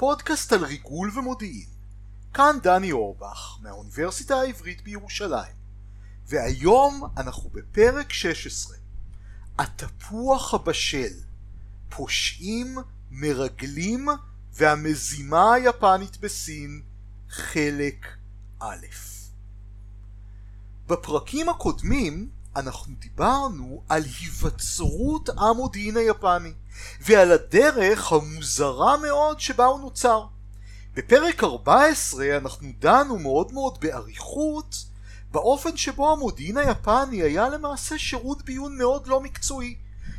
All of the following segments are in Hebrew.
פודקאסט על ריגול ומודיעין. כאן דני אורבך, מהאוניברסיטה העברית בירושלים. והיום אנחנו בפרק 16. התפוח הבשל. פושעים, מרגלים והמזימה היפנית בסין, חלק א'. בפרקים הקודמים אנחנו דיברנו על היווצרות המודיעין היפני ועל הדרך המוזרה מאוד שבה הוא נוצר. בפרק 14 אנחנו דנו מאוד מאוד באריכות באופן שבו המודיעין היפני היה למעשה שירות ביון מאוד לא מקצועי.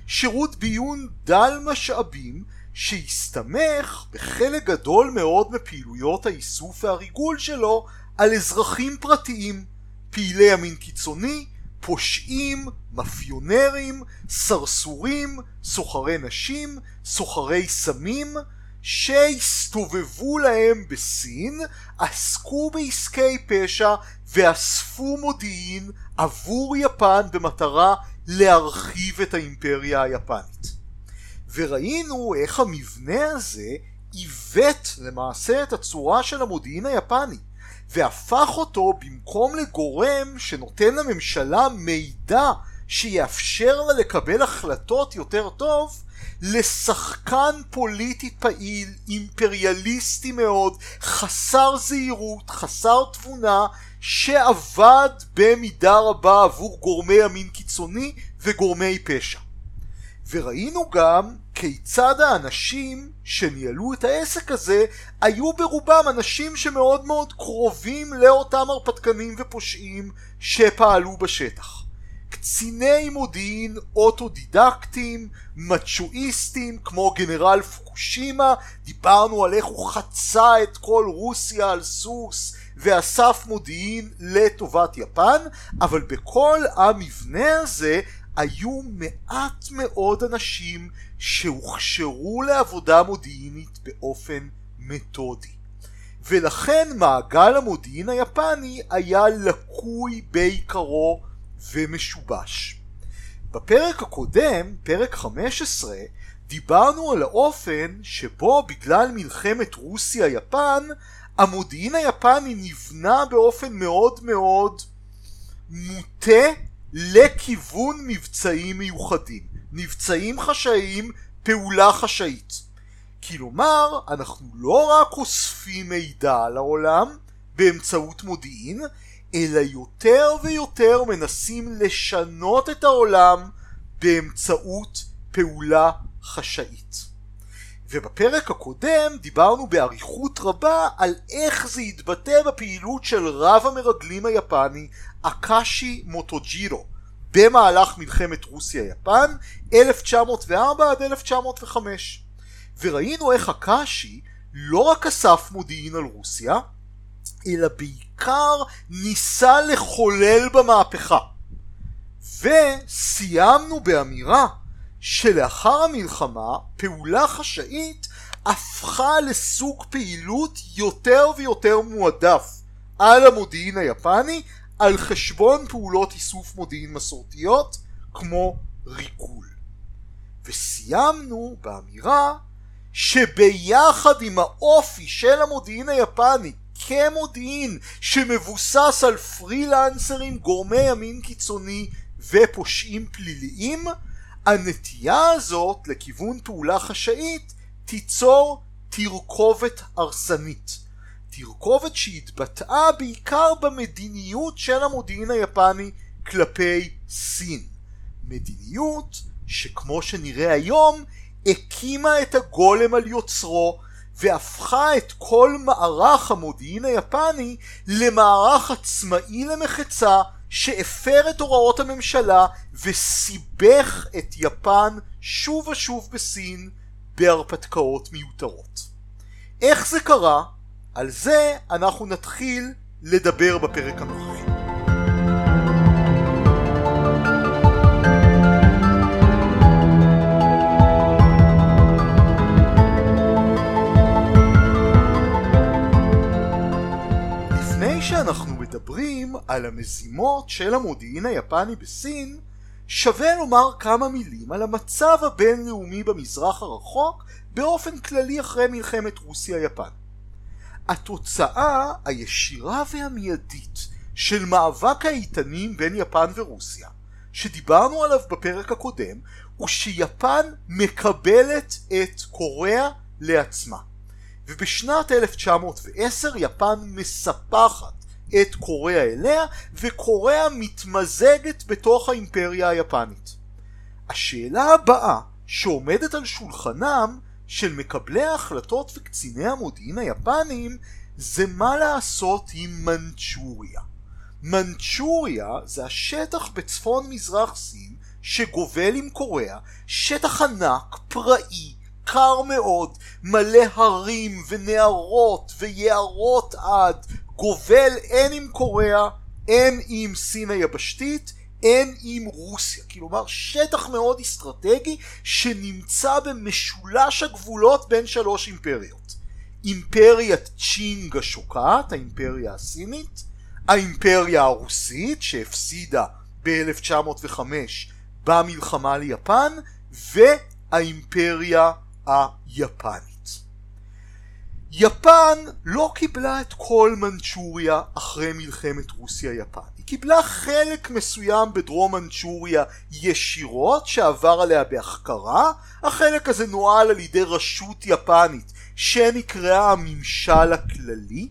שירות ביון דל משאבים שהסתמך בחלק גדול מאוד מפעילויות האיסוף והריגול שלו על אזרחים פרטיים, פעילי ימין קיצוני, פושעים, מאפיונרים, סרסורים, סוחרי נשים, סוחרי סמים, שהסתובבו להם בסין, עסקו בעסקי פשע ואספו מודיעין עבור יפן במטרה להרחיב את האימפריה היפנית. וראינו איך המבנה הזה עיוות למעשה את הצורה של המודיעין היפני והפך אותו במקום לגורם שנותן לממשלה מידע שיאפשר לה לקבל החלטות יותר טוב לשחקן פוליטי פעיל, אימפריאליסטי מאוד, חסר זהירות, חסר תבונה, שעבד במידה רבה עבור גורמי ימין קיצוני וגורמי פשע. וראינו גם כיצד האנשים שניהלו את העסק הזה היו ברובם אנשים שמאוד מאוד קרובים לאותם הרפתקנים ופושעים שפעלו בשטח. קציני מודיעין אוטודידקטים, מצ'ואיסטים כמו גנרל פוקושימה, דיברנו על איך הוא חצה את כל רוסיה על סוס ואסף מודיעין לטובת יפן, אבל בכל המבנה הזה היו מעט מאוד אנשים שהוכשרו לעבודה מודיעינית באופן מתודי. ולכן מעגל המודיעין היפני היה לקוי בעיקרו ומשובש. בפרק הקודם, פרק 15, דיברנו על האופן שבו בגלל מלחמת רוסיה-יפן המודיעין היפני נבנה באופן מאוד מאוד מוטה לכיוון מבצעים מיוחדים. מבצעים חשאיים, פעולה חשאית. כלומר, אנחנו לא רק אוספים מידע על העולם באמצעות מודיעין, אלא יותר ויותר מנסים לשנות את העולם באמצעות פעולה חשאית. ובפרק הקודם דיברנו באריכות רבה על איך זה יתבטא בפעילות של רב המרגלים היפני אקאשי מוטוג'ירו במהלך מלחמת רוסיה-יפן 1904 עד 1905 וראינו איך אקאשי לא רק אסף מודיעין על רוסיה אלא בעיקר ניסה לחולל במהפכה. וסיימנו באמירה שלאחר המלחמה פעולה חשאית הפכה לסוג פעילות יותר ויותר מועדף על המודיעין היפני על חשבון פעולות איסוף מודיעין מסורתיות כמו ריגול. וסיימנו באמירה שביחד עם האופי של המודיעין היפני כמודיעין שמבוסס על פרילנסרים, גורמי ימין קיצוני ופושעים פליליים, הנטייה הזאת לכיוון פעולה חשאית תיצור תרכובת הרסנית. תרכובת שהתבטאה בעיקר במדיניות של המודיעין היפני כלפי סין. מדיניות שכמו שנראה היום הקימה את הגולם על יוצרו והפכה את כל מערך המודיעין היפני למערך עצמאי למחצה שהפר את הוראות הממשלה וסיבך את יפן שוב ושוב בסין בהרפתקאות מיותרות. איך זה קרה? על זה אנחנו נתחיל לדבר בפרק הנוכחי. שאנחנו מדברים על המזימות של המודיעין היפני בסין, שווה לומר כמה מילים על המצב הבינלאומי במזרח הרחוק באופן כללי אחרי מלחמת רוסיה-יפן. התוצאה הישירה והמיידית של מאבק האיתנים בין יפן ורוסיה, שדיברנו עליו בפרק הקודם, הוא שיפן מקבלת את קוריאה לעצמה. ובשנת 1910 יפן מספחת את קוריאה אליה, וקוריאה מתמזגת בתוך האימפריה היפנית. השאלה הבאה שעומדת על שולחנם של מקבלי ההחלטות וקציני המודיעין היפנים זה מה לעשות עם מנצ'וריה. מנצ'וריה זה השטח בצפון מזרח סין שגובל עם קוריאה, שטח ענק, פראי, קר מאוד, מלא הרים ונהרות ויערות עד, גובל הן עם קוריאה, הן עם סין היבשתית, הן עם רוסיה. כלומר שטח מאוד אסטרטגי שנמצא במשולש הגבולות בין שלוש אימפריות. אימפריית צ'ינג השוקעת, האימפריה הסינית, האימפריה הרוסית שהפסידה ב-1905 במלחמה ליפן, והאימפריה היפנית. יפן לא קיבלה את כל מנצ'וריה אחרי מלחמת רוסיה-יפן. היא קיבלה חלק מסוים בדרום מנצ'וריה ישירות שעבר עליה בהחכרה, החלק הזה נוהל על ידי רשות יפנית שנקראה הממשל הכללי.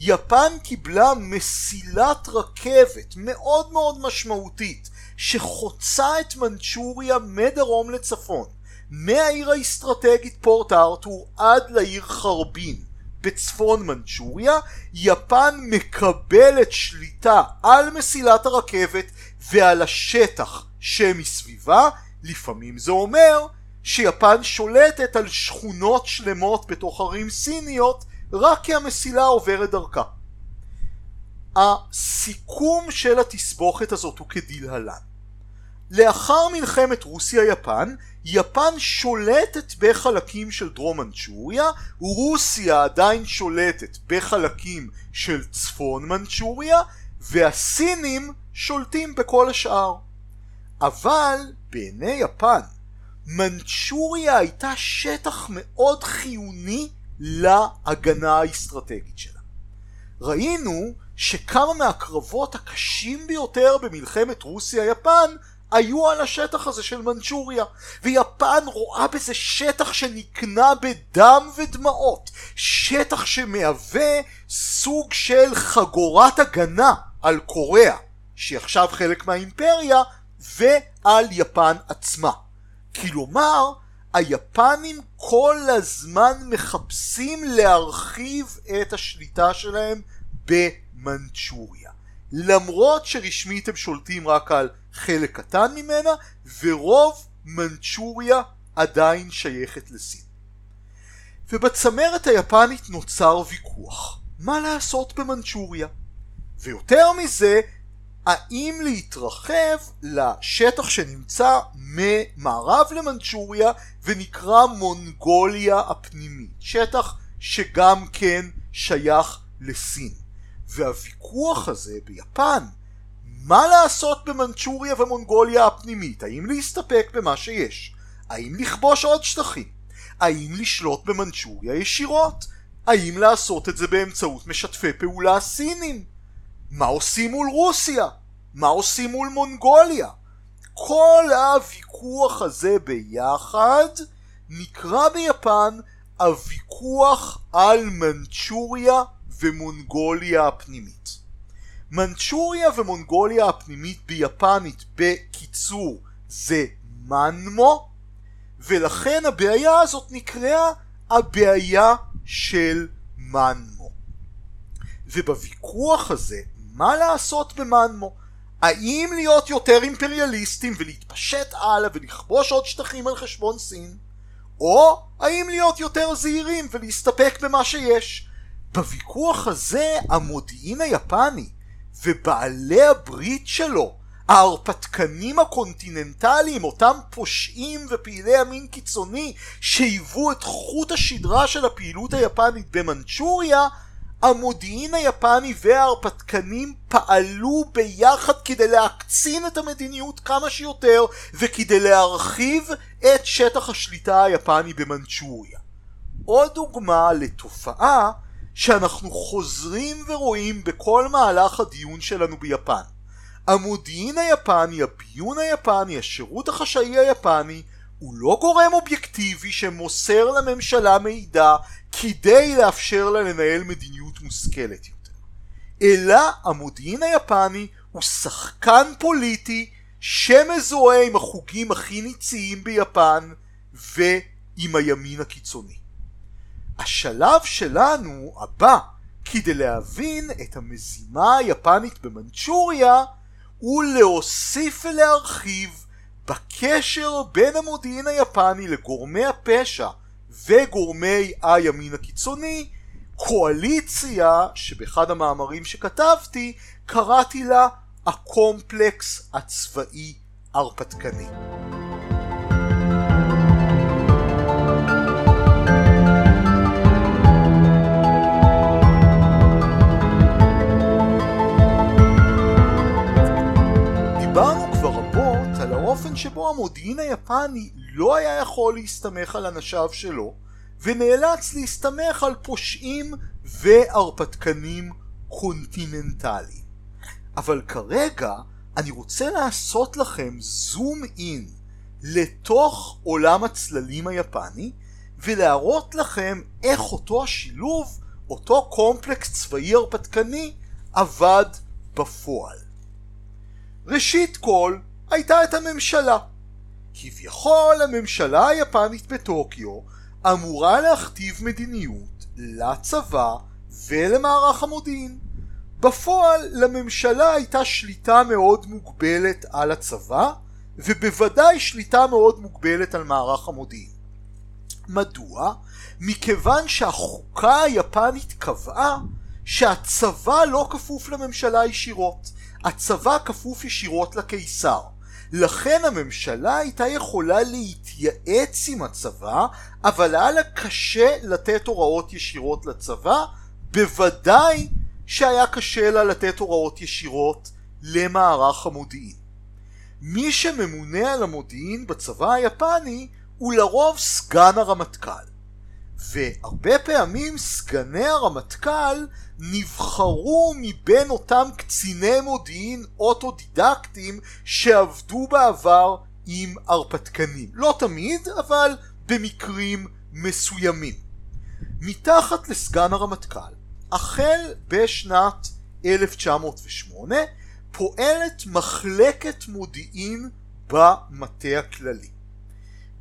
יפן קיבלה מסילת רכבת מאוד מאוד משמעותית שחוצה את מנצ'וריה מדרום לצפון מהעיר האסטרטגית פורט ארתור עד לעיר חרבין בצפון מנצ'וריה, יפן מקבלת שליטה על מסילת הרכבת ועל השטח שמסביבה, לפעמים זה אומר שיפן שולטת על שכונות שלמות בתוך ערים סיניות רק כי המסילה עוברת דרכה. הסיכום של התסבוכת הזאת הוא כדלהלן. לאחר מלחמת רוסיה-יפן, יפן שולטת בחלקים של דרום מנצ'וריה, רוסיה עדיין שולטת בחלקים של צפון מנצ'וריה, והסינים שולטים בכל השאר. אבל בעיני יפן, מנצ'וריה הייתה שטח מאוד חיוני להגנה האסטרטגית שלה. ראינו שכמה מהקרבות הקשים ביותר במלחמת רוסיה-יפן היו על השטח הזה של מנצ'וריה ויפן רואה בזה שטח שנקנה בדם ודמעות שטח שמהווה סוג של חגורת הגנה על קוריאה שהיא עכשיו חלק מהאימפריה ועל יפן עצמה. כלומר היפנים כל הזמן מחפשים להרחיב את השליטה שלהם במנצ'וריה למרות שרשמית הם שולטים רק על חלק קטן ממנה, ורוב מנצ'וריה עדיין שייכת לסין. ובצמרת היפנית נוצר ויכוח, מה לעשות במנצ'וריה? ויותר מזה, האם להתרחב לשטח שנמצא ממערב למנצ'וריה ונקרא מונגוליה הפנימית, שטח שגם כן שייך לסין. והוויכוח הזה ביפן מה לעשות במנצ'וריה ומונגוליה הפנימית? האם להסתפק במה שיש? האם לכבוש עוד שטחים? האם לשלוט במנצ'וריה ישירות? האם לעשות את זה באמצעות משתפי פעולה סינים? מה עושים מול רוסיה? מה עושים מול מונגוליה? כל הוויכוח הזה ביחד נקרא ביפן הוויכוח על מנצ'וריה ומונגוליה הפנימית. מנצ'וריה ומונגוליה הפנימית ביפנית בקיצור זה מנמו ולכן הבעיה הזאת נקראה הבעיה של מנמו. ובוויכוח הזה מה לעשות במנמו? האם להיות יותר אימפריאליסטים ולהתפשט הלאה ולכבוש עוד שטחים על חשבון סין? או האם להיות יותר זהירים ולהסתפק במה שיש? בוויכוח הזה המודיעין היפני ובעלי הברית שלו, ההרפתקנים הקונטיננטליים, אותם פושעים ופעילי ימין קיצוני שהיוו את חוט השדרה של הפעילות היפנית במנצ'וריה, המודיעין היפני וההרפתקנים פעלו ביחד כדי להקצין את המדיניות כמה שיותר וכדי להרחיב את שטח השליטה היפני במנצ'וריה. עוד דוגמה לתופעה שאנחנו חוזרים ורואים בכל מהלך הדיון שלנו ביפן. המודיעין היפני, הביון היפני, השירות החשאי היפני הוא לא גורם אובייקטיבי שמוסר לממשלה מידע כדי לאפשר לה לנהל מדיניות מושכלת יותר, אלא המודיעין היפני הוא שחקן פוליטי שמזוהה עם החוגים הכי ניציים ביפן ועם הימין הקיצוני. השלב שלנו הבא כדי להבין את המזימה היפנית במנצ'וריה הוא להוסיף ולהרחיב בקשר בין המודיעין היפני לגורמי הפשע וגורמי הימין הקיצוני קואליציה שבאחד המאמרים שכתבתי קראתי לה הקומפלקס הצבאי הרפתקני. שבו המודיעין היפני לא היה יכול להסתמך על אנשיו שלו ונאלץ להסתמך על פושעים והרפתקנים קונטיננטליים. אבל כרגע אני רוצה לעשות לכם zoom in לתוך עולם הצללים היפני ולהראות לכם איך אותו השילוב, אותו קומפלקס צבאי הרפתקני עבד בפועל. ראשית כל הייתה את הממשלה. כביכול הממשלה היפנית בטוקיו אמורה להכתיב מדיניות לצבא ולמערך המודיעין. בפועל לממשלה הייתה שליטה מאוד מוגבלת על הצבא ובוודאי שליטה מאוד מוגבלת על מערך המודיעין. מדוע? מכיוון שהחוקה היפנית קבעה שהצבא לא כפוף לממשלה ישירות, הצבא כפוף ישירות לקיסר. לכן הממשלה הייתה יכולה להתייעץ עם הצבא, אבל היה לה קשה לתת הוראות ישירות לצבא, בוודאי שהיה קשה לה לתת הוראות ישירות למערך המודיעין. מי שממונה על המודיעין בצבא היפני הוא לרוב סגן הרמטכ"ל. והרבה פעמים סגני הרמטכ"ל נבחרו מבין אותם קציני מודיעין אוטודידקטים שעבדו בעבר עם הרפתקנים. לא תמיד, אבל במקרים מסוימים. מתחת לסגן הרמטכ"ל, החל בשנת 1908 פועלת מחלקת מודיעין במטה הכללי.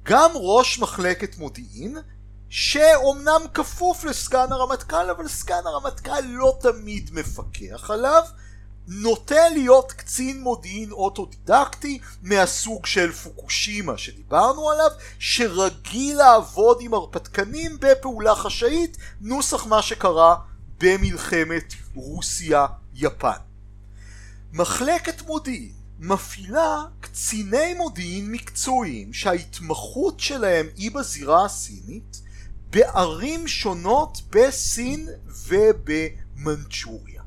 גם ראש מחלקת מודיעין שאומנם כפוף לסגן הרמטכ"ל, אבל סגן הרמטכ"ל לא תמיד מפקח עליו, נוטה להיות קצין מודיעין אוטודידקטי מהסוג של פוקושימה שדיברנו עליו, שרגיל לעבוד עם הרפתקנים בפעולה חשאית, נוסח מה שקרה במלחמת רוסיה-יפן. מחלקת מודיעין מפעילה קציני מודיעין מקצועיים שההתמחות שלהם היא בזירה הסינית בערים שונות בסין ובמנצ'וריה.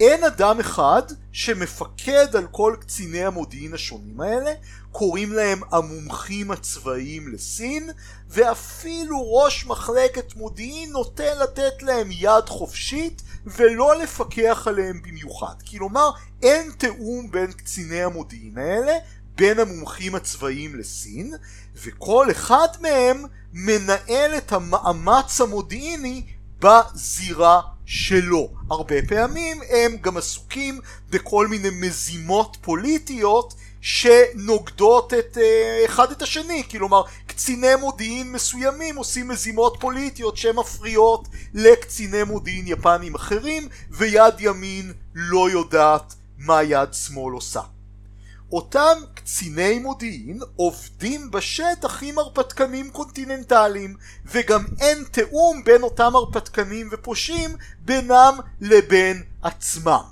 אין אדם אחד שמפקד על כל קציני המודיעין השונים האלה, קוראים להם המומחים הצבאיים לסין, ואפילו ראש מחלקת מודיעין נוטה לתת להם יד חופשית ולא לפקח עליהם במיוחד. כלומר, אין תיאום בין קציני המודיעין האלה, בין המומחים הצבאיים לסין, וכל אחד מהם מנהל את המאמץ המודיעיני בזירה שלו. הרבה פעמים הם גם עסוקים בכל מיני מזימות פוליטיות שנוגדות את uh, אחד את השני, כלומר קציני מודיעין מסוימים עושים מזימות פוליטיות שמפריעות לקציני מודיעין יפנים אחרים ויד ימין לא יודעת מה יד שמאל עושה. אותם קציני מודיעין עובדים בשטח עם הרפתקנים קונטיננטליים וגם אין תיאום בין אותם הרפתקנים ופושעים בינם לבין עצמם.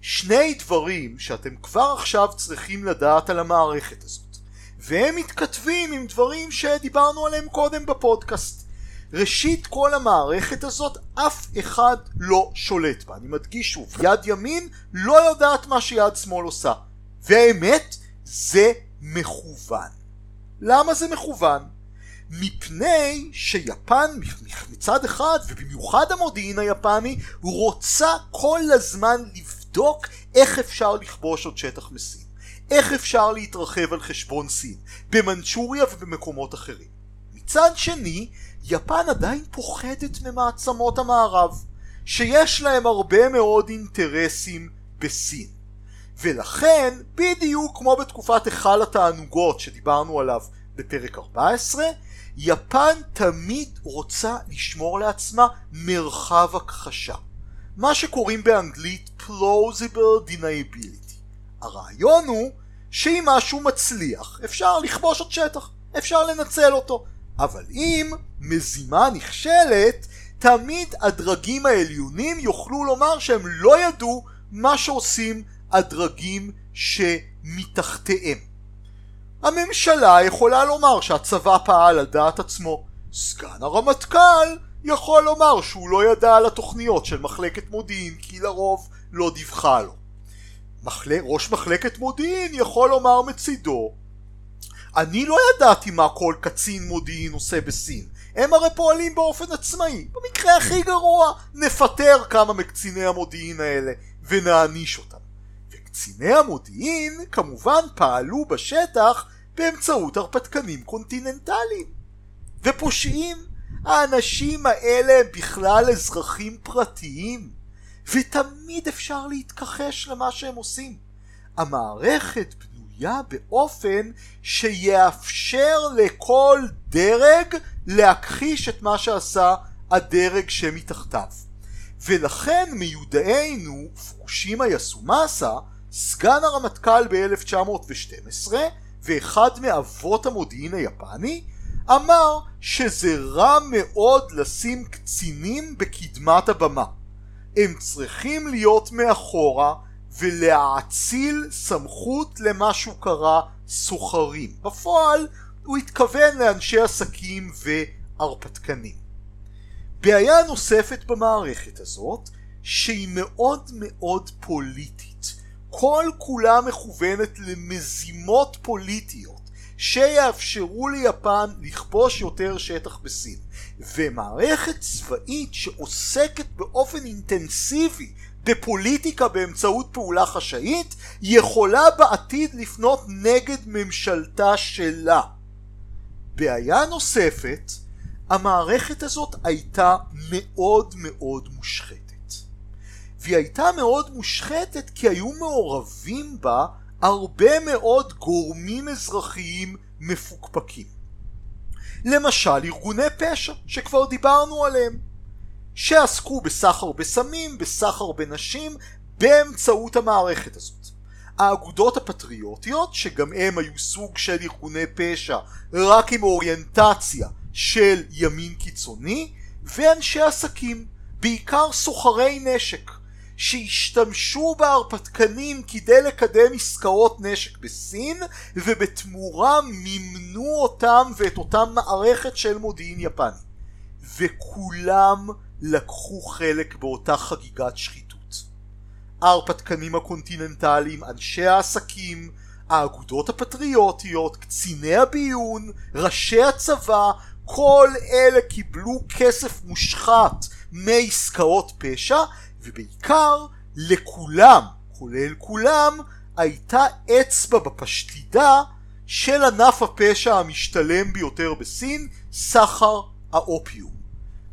שני דברים שאתם כבר עכשיו צריכים לדעת על המערכת הזאת והם מתכתבים עם דברים שדיברנו עליהם קודם בפודקאסט ראשית כל המערכת הזאת אף אחד לא שולט בה. אני מדגיש שוב, יד ימין לא יודעת מה שיד שמאל עושה. והאמת, זה מכוון. למה זה מכוון? מפני שיפן מצד אחד, ובמיוחד המודיעין היפני, רוצה כל הזמן לבדוק איך אפשר לכבוש עוד שטח מסין. איך אפשר להתרחב על חשבון סין, במנצ'וריה ובמקומות אחרים. מצד שני, יפן עדיין פוחדת ממעצמות המערב, שיש להם הרבה מאוד אינטרסים בסין. ולכן, בדיוק כמו בתקופת היכל התענוגות שדיברנו עליו בפרק 14, יפן תמיד רוצה לשמור לעצמה מרחב הכחשה. מה שקוראים באנגלית plausible deniability. הרעיון הוא שאם משהו מצליח אפשר לכבוש עוד שטח, אפשר לנצל אותו, אבל אם מזימה נכשלת תמיד הדרגים העליונים יוכלו לומר שהם לא ידעו מה שעושים הדרגים שמתחתיהם. הממשלה יכולה לומר שהצבא פעל על דעת עצמו. סגן הרמטכ"ל יכול לומר שהוא לא ידע על התוכניות של מחלקת מודיעין כי לרוב לא דיווחה לו. מחל... ראש מחלקת מודיעין יכול לומר מצידו אני לא ידעתי מה כל קצין מודיעין עושה בסין הם הרי פועלים באופן עצמאי במקרה הכי גרוע נפטר כמה מקציני המודיעין האלה ונעניש אותם וקציני המודיעין כמובן פעלו בשטח באמצעות הרפתקנים קונטיננטליים ופושעים האנשים האלה הם בכלל אזרחים פרטיים ותמיד אפשר להתכחש למה שהם עושים. המערכת בנויה באופן שיאפשר לכל דרג להכחיש את מה שעשה הדרג שמתחתיו. ולכן מיודענו פוקושימה יסומאסה, סגן הרמטכ"ל ב-1912 ואחד מאבות המודיעין היפני, אמר שזה רע מאוד לשים קצינים בקדמת הבמה. הם צריכים להיות מאחורה ולהאציל סמכות למשהו קרה סוחרים. בפועל הוא התכוון לאנשי עסקים והרפתקנים. בעיה נוספת במערכת הזאת שהיא מאוד מאוד פוליטית. כל כולה מכוונת למזימות פוליטיות שיאפשרו ליפן לכבוש יותר שטח בסין. ומערכת צבאית שעוסקת באופן אינטנסיבי בפוליטיקה באמצעות פעולה חשאית יכולה בעתיד לפנות נגד ממשלתה שלה. בעיה נוספת, המערכת הזאת הייתה מאוד מאוד מושחתת. והיא הייתה מאוד מושחתת כי היו מעורבים בה הרבה מאוד גורמים אזרחיים מפוקפקים. למשל ארגוני פשע שכבר דיברנו עליהם שעסקו בסחר בסמים, בסחר בנשים באמצעות המערכת הזאת. האגודות הפטריוטיות שגם הם היו סוג של ארגוני פשע רק עם אוריינטציה של ימין קיצוני ואנשי עסקים בעיקר סוחרי נשק שהשתמשו בהרפתקנים כדי לקדם עסקאות נשק בסין ובתמורה מימנו אותם ואת אותה מערכת של מודיעין יפני וכולם לקחו חלק באותה חגיגת שחיתות. ההרפתקנים הקונטיננטליים, אנשי העסקים, האגודות הפטריוטיות, קציני הביון, ראשי הצבא, כל אלה קיבלו כסף מושחת מעסקאות פשע ובעיקר לכולם, כולל כולם, הייתה אצבע בפשטידה של ענף הפשע המשתלם ביותר בסין, סחר האופיום.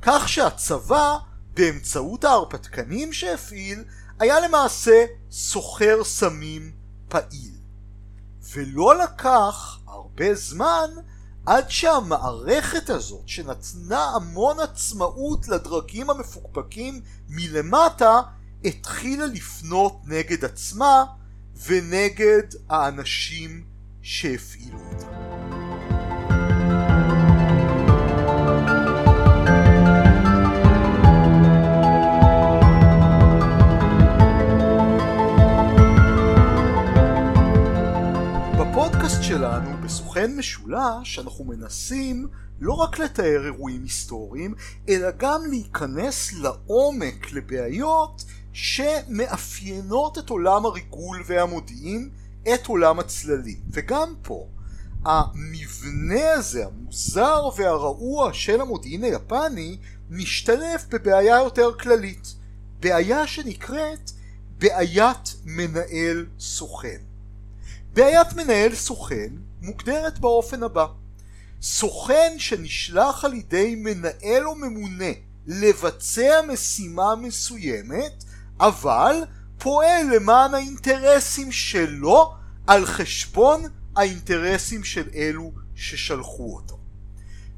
כך שהצבא, באמצעות ההרפתקנים שהפעיל, היה למעשה סוחר סמים פעיל. ולא לקח הרבה זמן עד שהמערכת הזאת שנתנה המון עצמאות לדרגים המפוקפקים מלמטה התחילה לפנות נגד עצמה ונגד האנשים שהפעילו אותה. סוכן משולש אנחנו מנסים לא רק לתאר אירועים היסטוריים, אלא גם להיכנס לעומק לבעיות שמאפיינות את עולם הריגול והמודיעין, את עולם הצללים. וגם פה, המבנה הזה, המוזר והרעוע של המודיעין היפני, משתלב בבעיה יותר כללית. בעיה שנקראת בעיית מנהל סוכן. בעיית מנהל סוכן מוגדרת באופן הבא סוכן שנשלח על ידי מנהל או ממונה לבצע משימה מסוימת אבל פועל למען האינטרסים שלו על חשבון האינטרסים של אלו ששלחו אותו.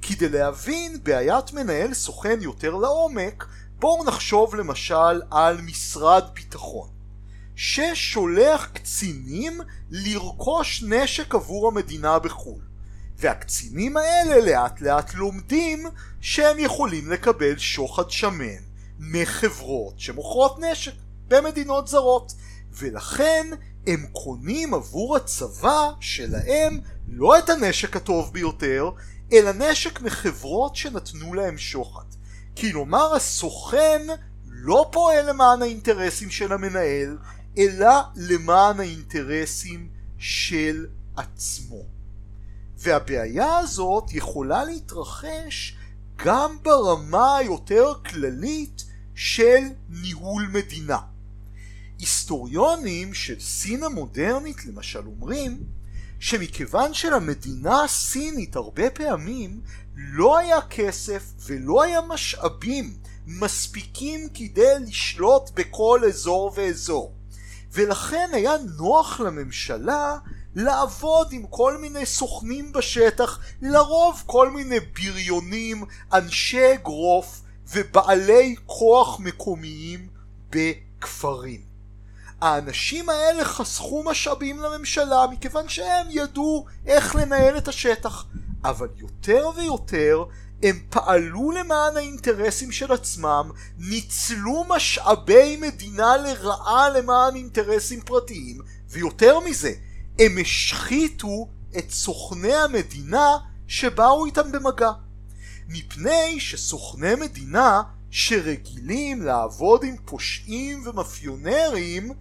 כדי להבין בעיית מנהל סוכן יותר לעומק בואו נחשוב למשל על משרד ביטחון ששולח קצינים לרכוש נשק עבור המדינה בחו"ל. והקצינים האלה לאט לאט לומדים שהם יכולים לקבל שוחד שמן מחברות שמוכרות נשק במדינות זרות. ולכן הם קונים עבור הצבא שלהם לא את הנשק הטוב ביותר אלא נשק מחברות שנתנו להם שוחד. כלומר הסוכן לא פועל למען האינטרסים של המנהל אלא למען האינטרסים של עצמו. והבעיה הזאת יכולה להתרחש גם ברמה היותר כללית של ניהול מדינה. היסטוריונים של סין המודרנית למשל אומרים שמכיוון שלמדינה הסינית הרבה פעמים לא היה כסף ולא היה משאבים מספיקים כדי לשלוט בכל אזור ואזור ולכן היה נוח לממשלה לעבוד עם כל מיני סוכנים בשטח, לרוב כל מיני בריונים, אנשי אגרוף ובעלי כוח מקומיים בכפרים. האנשים האלה חסכו משאבים לממשלה מכיוון שהם ידעו איך לנהל את השטח, אבל יותר ויותר הם פעלו למען האינטרסים של עצמם, ניצלו משאבי מדינה לרעה למען אינטרסים פרטיים, ויותר מזה, הם השחיתו את סוכני המדינה שבאו איתם במגע. מפני שסוכני מדינה שרגילים לעבוד עם פושעים ומאפיונרים,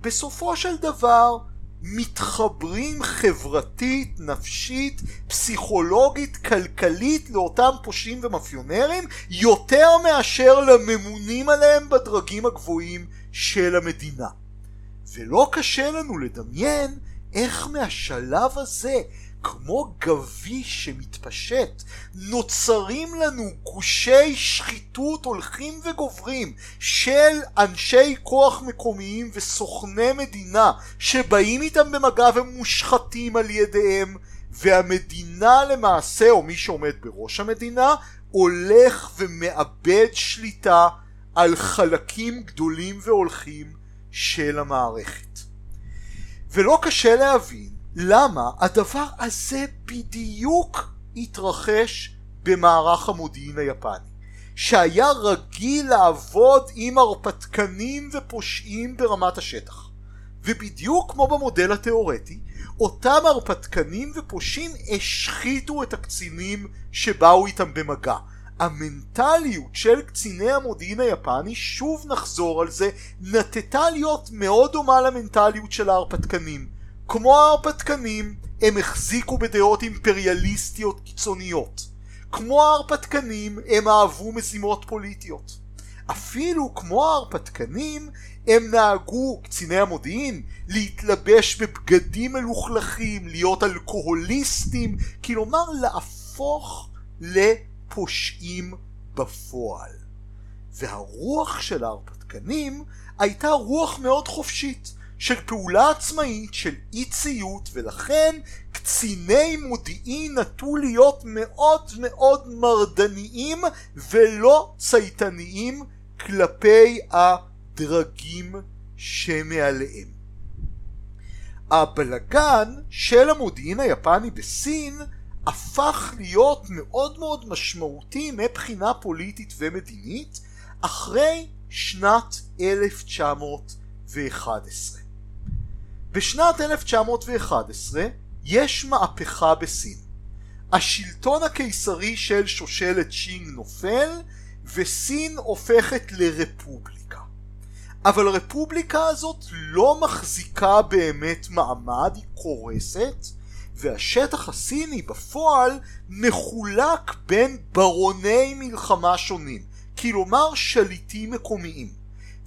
בסופו של דבר מתחברים חברתית, נפשית, פסיכולוגית, כלכלית לאותם פושעים ומאפיונרים יותר מאשר לממונים עליהם בדרגים הגבוהים של המדינה. ולא קשה לנו לדמיין איך מהשלב הזה כמו גביש שמתפשט, נוצרים לנו גושי שחיתות הולכים וגוברים של אנשי כוח מקומיים וסוכני מדינה שבאים איתם במגע ומושחתים על ידיהם והמדינה למעשה, או מי שעומד בראש המדינה, הולך ומאבד שליטה על חלקים גדולים והולכים של המערכת. ולא קשה להבין למה הדבר הזה בדיוק התרחש במערך המודיעין היפני? שהיה רגיל לעבוד עם הרפתקנים ופושעים ברמת השטח. ובדיוק כמו במודל התאורטי אותם הרפתקנים ופושעים השחיתו את הקצינים שבאו איתם במגע. המנטליות של קציני המודיעין היפני, שוב נחזור על זה, נטטה להיות מאוד דומה למנטליות של ההרפתקנים. כמו ההרפתקנים, הם החזיקו בדעות אימפריאליסטיות קיצוניות. כמו ההרפתקנים, הם אהבו משימות פוליטיות. אפילו כמו ההרפתקנים, הם נהגו, קציני המודיעין, להתלבש בבגדים מלוכלכים, להיות אלכוהוליסטים, כלומר להפוך לפושעים בפועל. והרוח של ההרפתקנים הייתה רוח מאוד חופשית. של פעולה עצמאית, של אי ציות, ולכן קציני מודיעין נטו להיות מאוד מאוד מרדניים ולא צייתניים כלפי הדרגים שמעליהם. הבלגן של המודיעין היפני בסין הפך להיות מאוד מאוד משמעותי מבחינה פוליטית ומדינית אחרי שנת 1911. בשנת 1911 יש מהפכה בסין. השלטון הקיסרי של שושלת שינג נופל וסין הופכת לרפובליקה. אבל הרפובליקה הזאת לא מחזיקה באמת מעמד, היא קורסת, והשטח הסיני בפועל מחולק בין ברוני מלחמה שונים, כלומר שליטים מקומיים.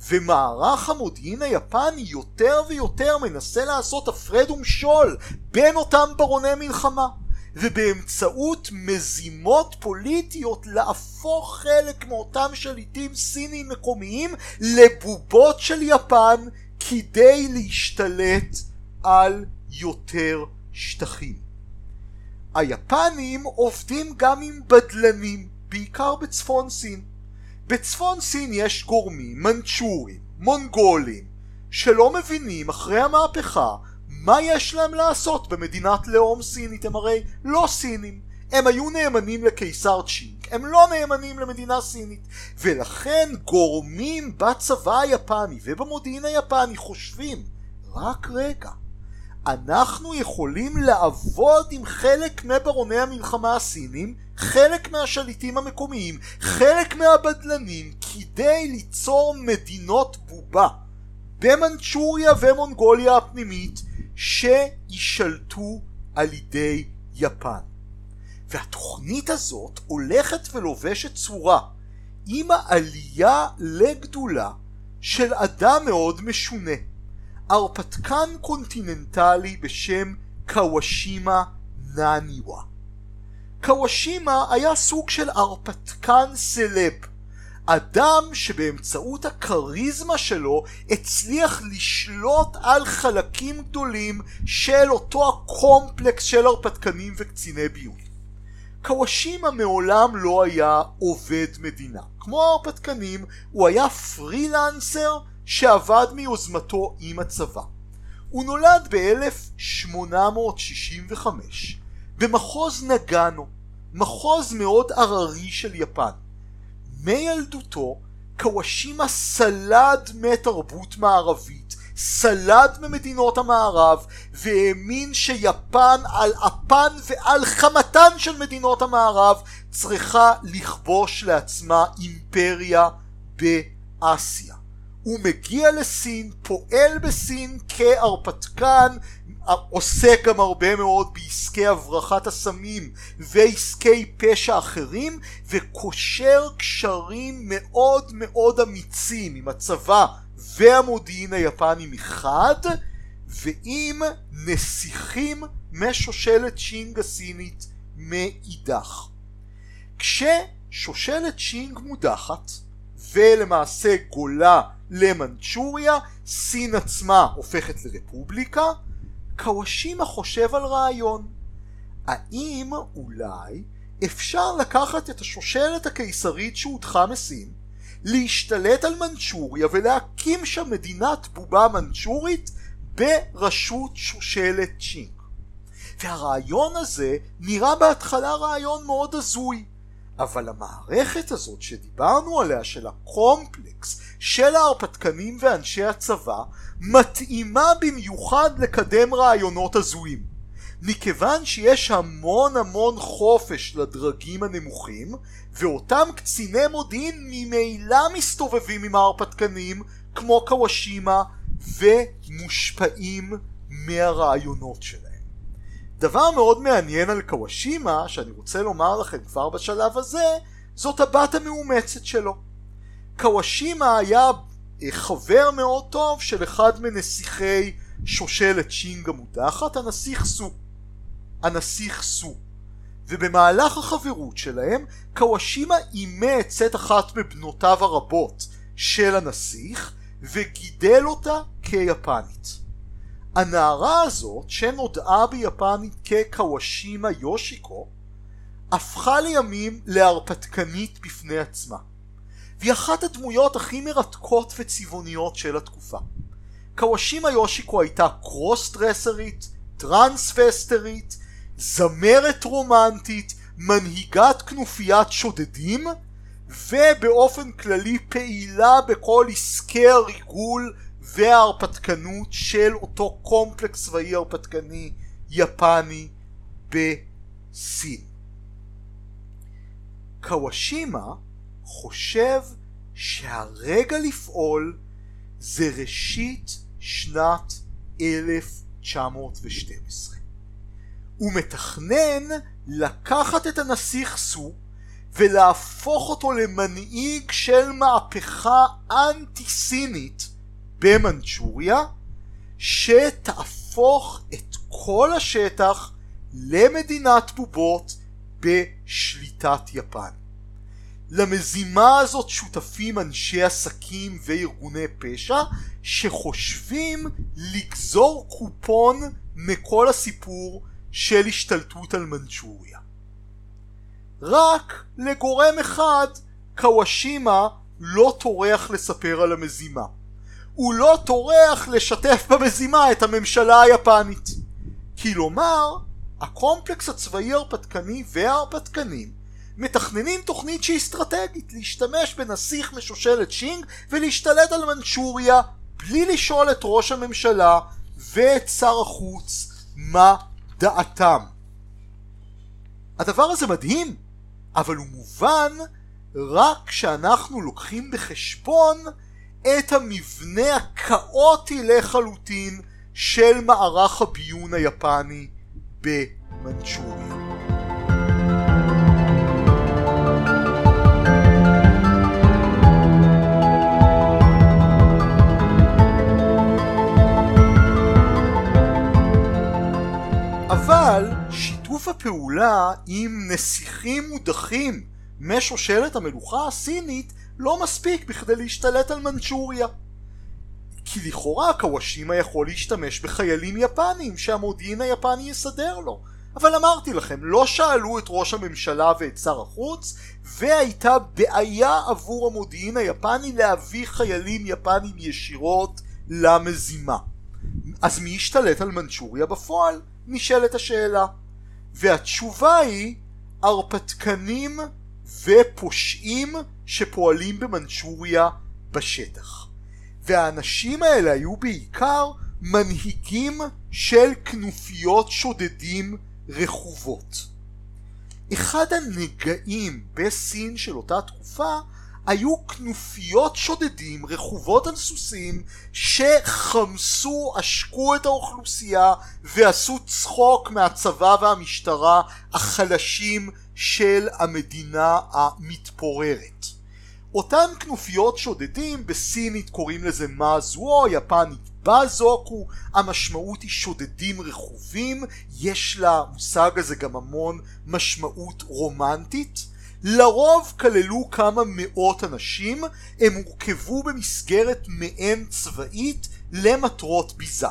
ומערך המודיעין היפני יותר ויותר מנסה לעשות הפרד ומשול בין אותם ברוני מלחמה. ובאמצעות מזימות פוליטיות להפוך חלק מאותם שליטים סינים מקומיים לבובות של יפן כדי להשתלט על יותר שטחים. היפנים עובדים גם עם בדלנים, בעיקר בצפון סין. בצפון סין יש גורמים מנצ'ורים, מונגולים, שלא מבינים אחרי המהפכה מה יש להם לעשות במדינת לאום סינית? הם הרי לא סינים. הם היו נאמנים לקיסר צ'ינק, הם לא נאמנים למדינה סינית. ולכן גורמים בצבא היפני ובמודיעין היפני חושבים, רק רגע, אנחנו יכולים לעבוד עם חלק מברוני המלחמה הסינים, חלק מהשליטים המקומיים, חלק מהבדלנים, כדי ליצור מדינות בובה במנצ'וריה ומונגוליה הפנימית שיישלטו על ידי יפן. והתוכנית הזאת הולכת ולובשת צורה עם העלייה לגדולה של אדם מאוד משונה. הרפתקן קונטיננטלי בשם קוואשימה נאניווה. קוואשימה היה סוג של הרפתקן סלב אדם שבאמצעות הכריזמה שלו הצליח לשלוט על חלקים גדולים של אותו הקומפלקס של הרפתקנים וקציני ביון. קוואשימה מעולם לא היה עובד מדינה. כמו ההרפתקנים, הוא היה פרילנסר שעבד מיוזמתו עם הצבא. הוא נולד ב-1865 במחוז נגאנו, מחוז מאוד הררי של יפן. מילדותו קוואשימה סלד מתרבות מערבית, סלד ממדינות המערב, והאמין שיפן על אפן ועל חמתן של מדינות המערב צריכה לכבוש לעצמה אימפריה באסיה. הוא מגיע לסין, פועל בסין כהרפתקן, עוסק גם הרבה מאוד בעסקי הברחת הסמים ועסקי פשע אחרים וקושר קשרים מאוד מאוד אמיצים עם הצבא והמודיעין היפני מחד ועם נסיכים משושלת שינג הסינית מאידך. כששושלת שינג מודחת ולמעשה גולה למנצ'וריה, סין עצמה הופכת לרפובליקה קוואשימה חושב על רעיון. האם אולי אפשר לקחת את השושלת הקיסרית שהודחה מסין, להשתלט על מנצ'וריה ולהקים שם מדינת בובה מנצ'ורית בראשות שושלת צ'ינג. והרעיון הזה נראה בהתחלה רעיון מאוד הזוי. אבל המערכת הזאת שדיברנו עליה של הקומפלקס של ההרפתקנים ואנשי הצבא מתאימה במיוחד לקדם רעיונות הזויים מכיוון שיש המון המון חופש לדרגים הנמוכים ואותם קציני מודיעין ממילא מסתובבים עם ההרפתקנים כמו קוואשימה ומושפעים מהרעיונות שלהם דבר מאוד מעניין על קוואשימה, שאני רוצה לומר לכם כבר בשלב הזה, זאת הבת המאומצת שלו. קוואשימה היה אה, חבר מאוד טוב של אחד מנסיכי שושלת שינג המודחת, הנסיך סו. הנסיך סו. ובמהלך החברות שלהם, קוואשימה אימץ את אחת מבנותיו הרבות של הנסיך, וגידל אותה כיפנית. הנערה הזאת, שנודעה ביפנית כקוואשימה יושיקו, הפכה לימים להרפתקנית בפני עצמה. והיא אחת הדמויות הכי מרתקות וצבעוניות של התקופה. קוואשימה יושיקו הייתה קרוס דרסרית, טרנספסטרית, זמרת רומנטית, מנהיגת כנופיית שודדים, ובאופן כללי פעילה בכל עסקי הריגול וההרפתקנות של אותו קומפלקס צבאי הרפתקני יפני בסין. קוואשימה חושב שהרגע לפעול זה ראשית שנת 1912. הוא מתכנן לקחת את הנסיך סו ולהפוך אותו למנהיג של מהפכה אנטי סינית במנצ'וריה שתהפוך את כל השטח למדינת בובות בשליטת יפן. למזימה הזאת שותפים אנשי עסקים וארגוני פשע שחושבים לגזור קופון מכל הסיפור של השתלטות על מנצ'וריה. רק לגורם אחד קוואשימה לא טורח לספר על המזימה. הוא לא טורח לשתף במזימה את הממשלה היפנית. כלומר, הקומפלקס הצבאי ההרפתקני וההרפתקנים מתכננים תוכנית שהיא אסטרטגית להשתמש בנסיך משושלת שינג ולהשתלט על מנצ'וריה בלי לשאול את ראש הממשלה ואת שר החוץ מה דעתם. הדבר הזה מדהים, אבל הוא מובן רק כשאנחנו לוקחים בחשבון את המבנה הכאוטי לחלוטין של מערך הביון היפני במנצ'וריה. אבל שיתוף הפעולה עם נסיכים מודחים משושלת המלוכה הסינית לא מספיק בכדי להשתלט על מנצ'וריה. כי לכאורה קוואשימה יכול להשתמש בחיילים יפנים שהמודיעין היפני יסדר לו. אבל אמרתי לכם, לא שאלו את ראש הממשלה ואת שר החוץ, והייתה בעיה עבור המודיעין היפני להביא חיילים יפנים ישירות למזימה. אז מי ישתלט על מנצ'וריה בפועל? נשאלת השאלה. והתשובה היא הרפתקנים ופושעים שפועלים במנצ'וריה בשטח. והאנשים האלה היו בעיקר מנהיגים של כנופיות שודדים רכובות. אחד הנגעים בסין של אותה תקופה היו כנופיות שודדים רכובות על סוסים שחמסו, עשקו את האוכלוסייה ועשו צחוק מהצבא והמשטרה החלשים של המדינה המתפוררת. אותן כנופיות שודדים, בסינית קוראים לזה מאזוו, יפנית בזוקו, המשמעות היא שודדים רכובים, יש למושג הזה גם המון משמעות רומנטית. לרוב כללו כמה מאות אנשים, הם הורכבו במסגרת מעין צבאית למטרות ביזה.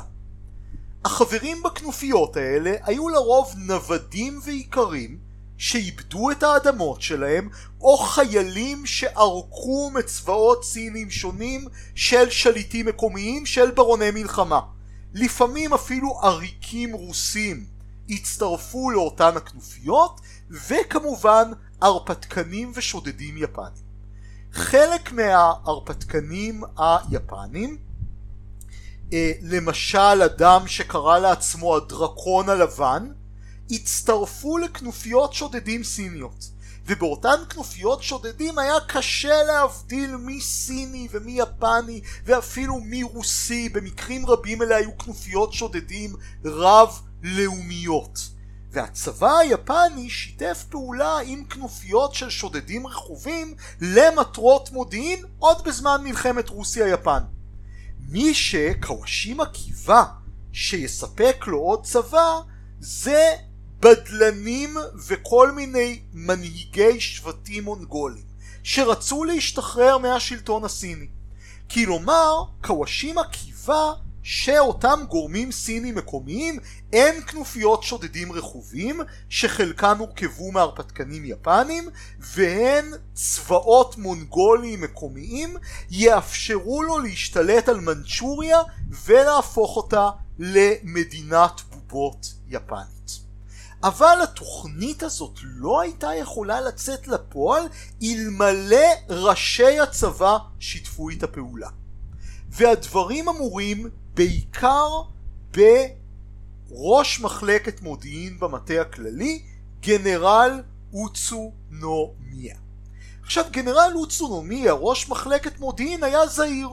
החברים בכנופיות האלה היו לרוב נוודים ואיכרים שאיבדו את האדמות שלהם או חיילים שערקו מצבאות סינים שונים של שליטים מקומיים של ברוני מלחמה. לפעמים אפילו עריקים רוסים הצטרפו לאותן הכנופיות וכמובן הרפתקנים ושודדים יפנים. חלק מההרפתקנים היפנים אה, למשל אדם שקרא לעצמו הדרקון הלבן הצטרפו לכנופיות שודדים סיניות. ובאותן כנופיות שודדים היה קשה להבדיל מי סיני ומי יפני ואפילו מי רוסי. במקרים רבים אלה היו כנופיות שודדים רב לאומיות והצבא היפני שיתף פעולה עם כנופיות של שודדים רכובים למטרות מודיעין עוד בזמן מלחמת רוסיה-יפן. מי שקוואשימה קיווה שיספק לו עוד צבא זה בדלנים וכל מיני מנהיגי שבטים מונגולים שרצו להשתחרר מהשלטון הסיני. כלומר, קוואשימה קיווה שאותם גורמים סינים מקומיים הם כנופיות שודדים רכובים שחלקן הורכבו מהרפתקנים יפנים והן צבאות מונגוליים מקומיים יאפשרו לו להשתלט על מנצ'וריה ולהפוך אותה למדינת בובות יפנית. אבל התוכנית הזאת לא הייתה יכולה לצאת לפועל אלמלא ראשי הצבא שיתפו את הפעולה. והדברים אמורים בעיקר ראש מחלקת מודיעין במטה הכללי, גנרל אוצונומיה. עכשיו גנרל אוצונומיה, ראש מחלקת מודיעין, היה זהיר.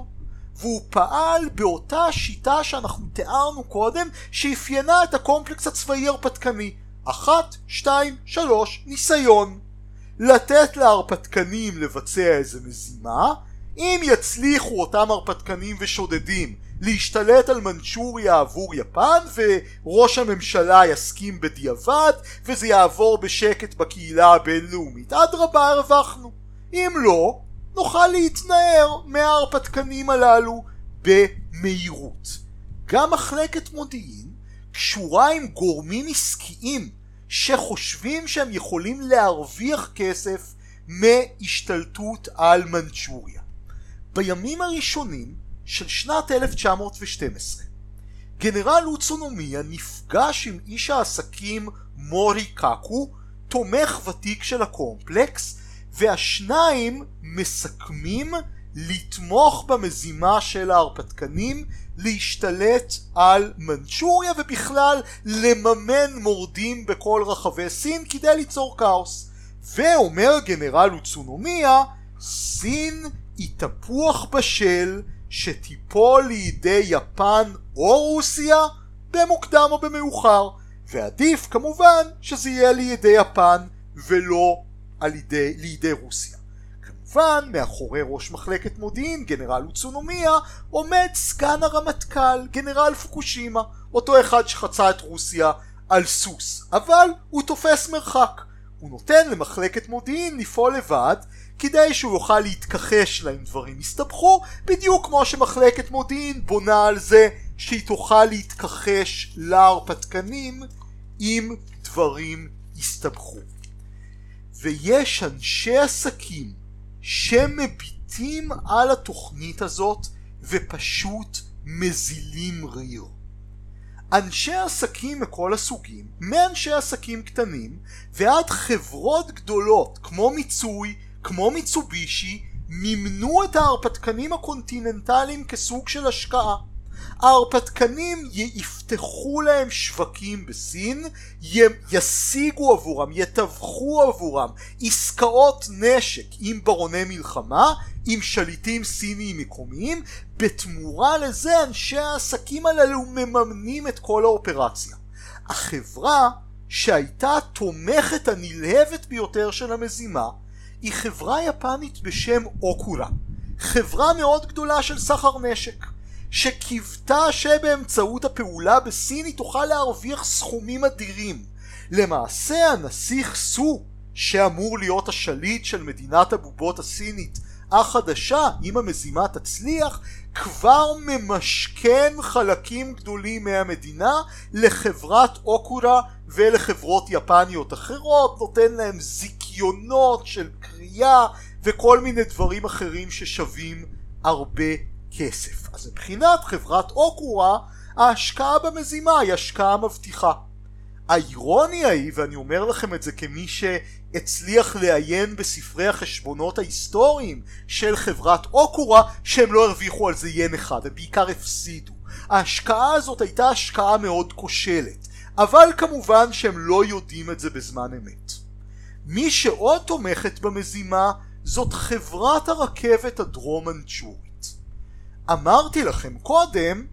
והוא פעל באותה שיטה שאנחנו תיארנו קודם, שאפיינה את הקומפלקס הצבאי הרפתקני. אחת, שתיים, שלוש, ניסיון. לתת להרפתקנים לבצע איזה מזימה, אם יצליחו אותם הרפתקנים ושודדים להשתלט על מנצ'וריה עבור יפן וראש הממשלה יסכים בדיעבד וזה יעבור בשקט בקהילה הבינלאומית, אדרבה הרווחנו. אם לא, נוכל להתנער מההרפתקנים הללו במהירות. גם מחלקת מודיעין קשורה עם גורמים עסקיים שחושבים שהם יכולים להרוויח כסף מהשתלטות על מנצ'וריה. בימים הראשונים של שנת 1912 גנרל אוצונומיה נפגש עם איש העסקים מורי קקו, תומך ותיק של הקומפלקס, והשניים מסכמים לתמוך במזימה של ההרפתקנים להשתלט על מנצ'וריה ובכלל לממן מורדים בכל רחבי סין כדי ליצור כאוס. ואומר גנרל אוצונומיה, סין היא תפוח בשל שתיפול לידי יפן או רוסיה במוקדם או במאוחר, ועדיף כמובן שזה יהיה לידי יפן ולא על ידי, לידי רוסיה. כמובן, מאחורי ראש מחלקת מודיעין, גנרל אוצונומיה, עומד סגן הרמטכ"ל, גנרל פוקושימה, אותו אחד שחצה את רוסיה על סוס, אבל הוא תופס מרחק. הוא נותן למחלקת מודיעין לפעול לבד, כדי שהוא יוכל להתכחש לה אם דברים יסתבכו, בדיוק כמו שמחלקת מודיעין בונה על זה שהיא תוכל להתכחש להרפתקנים אם דברים יסתבכו. ויש אנשי עסקים שמביטים על התוכנית הזאת ופשוט מזילים ריר. אנשי עסקים מכל הסוגים, מאנשי עסקים קטנים ועד חברות גדולות כמו מיצואי, כמו מיצובישי, מימנו את ההרפתקנים הקונטיננטליים כסוג של השקעה. ההרפתקנים יפתחו להם שווקים בסין, ישיגו עבורם, יתווכו עבורם עסקאות נשק עם ברוני מלחמה, עם שליטים סיניים מקומיים, בתמורה לזה אנשי העסקים הללו מממנים את כל האופרציה. החברה שהייתה התומכת הנלהבת ביותר של המזימה היא חברה יפנית בשם אוקורה, חברה מאוד גדולה של סחר נשק. שקיוותה שבאמצעות הפעולה בסין היא תוכל להרוויח סכומים אדירים. למעשה הנסיך סו, שאמור להיות השליט של מדינת הבובות הסינית החדשה, אם המזימה תצליח, כבר ממשכן חלקים גדולים מהמדינה לחברת אוקורה ולחברות יפניות אחרות, נותן להם זיכיונות של קריאה וכל מיני דברים אחרים ששווים הרבה כסף. אז מבחינת חברת אוקורה ההשקעה במזימה היא השקעה מבטיחה. האירוניה היא, ואני אומר לכם את זה כמי שהצליח לעיין בספרי החשבונות ההיסטוריים של חברת אוקורה, שהם לא הרוויחו על זה ין אחד, הם בעיקר הפסידו. ההשקעה הזאת הייתה השקעה מאוד כושלת, אבל כמובן שהם לא יודעים את זה בזמן אמת. מי שעוד תומכת במזימה זאת חברת הרכבת הדרום מנצ'ורית. אמרתי לכם קודם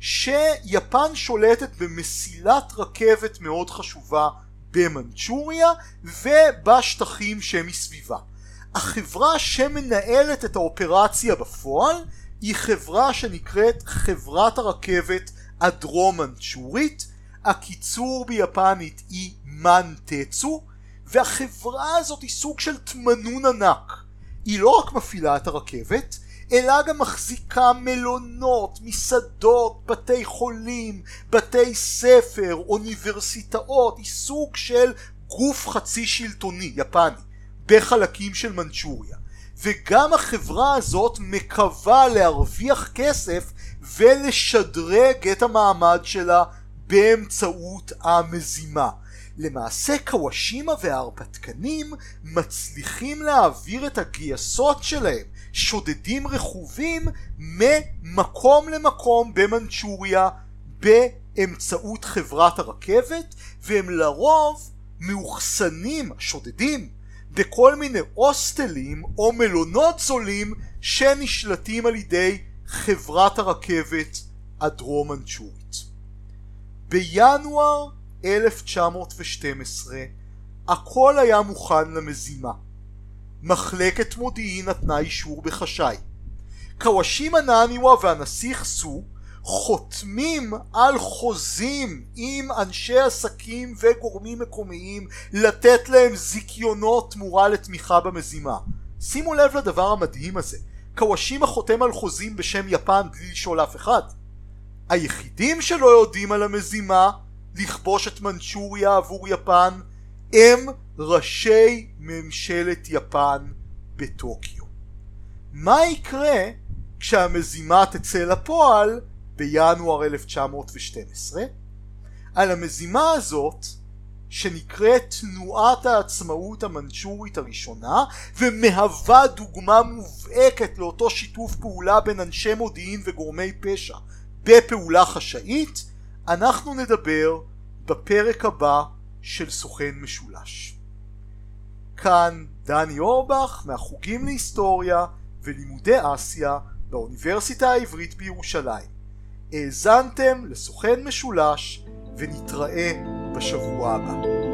שיפן שולטת במסילת רכבת מאוד חשובה במנצ'וריה ובשטחים שמסביבה. החברה שמנהלת את האופרציה בפועל היא חברה שנקראת חברת הרכבת הדרום מנצ'ורית, הקיצור ביפנית היא מנטצו, והחברה הזאת היא סוג של תמנון ענק. היא לא רק מפעילה את הרכבת, אלא גם מחזיקה מלונות, מסעדות, בתי חולים, בתי ספר, אוניברסיטאות, היא סוג של גוף חצי שלטוני, יפני, בחלקים של מנצ'וריה. וגם החברה הזאת מקווה להרוויח כסף ולשדרג את המעמד שלה באמצעות המזימה. למעשה קוואשימה וההרפתקנים מצליחים להעביר את הגייסות שלהם שודדים רכובים ממקום למקום במנצ'וריה באמצעות חברת הרכבת והם לרוב מאוחסנים, שודדים, בכל מיני הוסטלים או מלונות זולים שנשלטים על ידי חברת הרכבת הדרום מנצ'ורית. בינואר 1912 הכל היה מוכן למזימה. מחלקת מודיעין נתנה אישור בחשאי. קוואשימה נאניווה והנסיך סו חותמים על חוזים עם אנשי עסקים וגורמים מקומיים לתת להם זיכיונות תמורה לתמיכה במזימה. שימו לב לדבר המדהים הזה, קוואשימה חותם על חוזים בשם יפן בלי לשאול אף אחד. היחידים שלא יודעים על המזימה לכבוש את מנצ'וריה עבור יפן הם ראשי ממשלת יפן בטוקיו. מה יקרה כשהמזימה תצא לפועל בינואר 1912? על המזימה הזאת שנקראת תנועת העצמאות המנצ'ורית הראשונה ומהווה דוגמה מובהקת לאותו שיתוף פעולה בין אנשי מודיעין וגורמי פשע בפעולה חשאית אנחנו נדבר בפרק הבא של סוכן משולש. כאן דני אורבך מהחוגים להיסטוריה ולימודי אסיה באוניברסיטה העברית בירושלים. האזנתם לסוכן משולש ונתראה בשבוע הבא.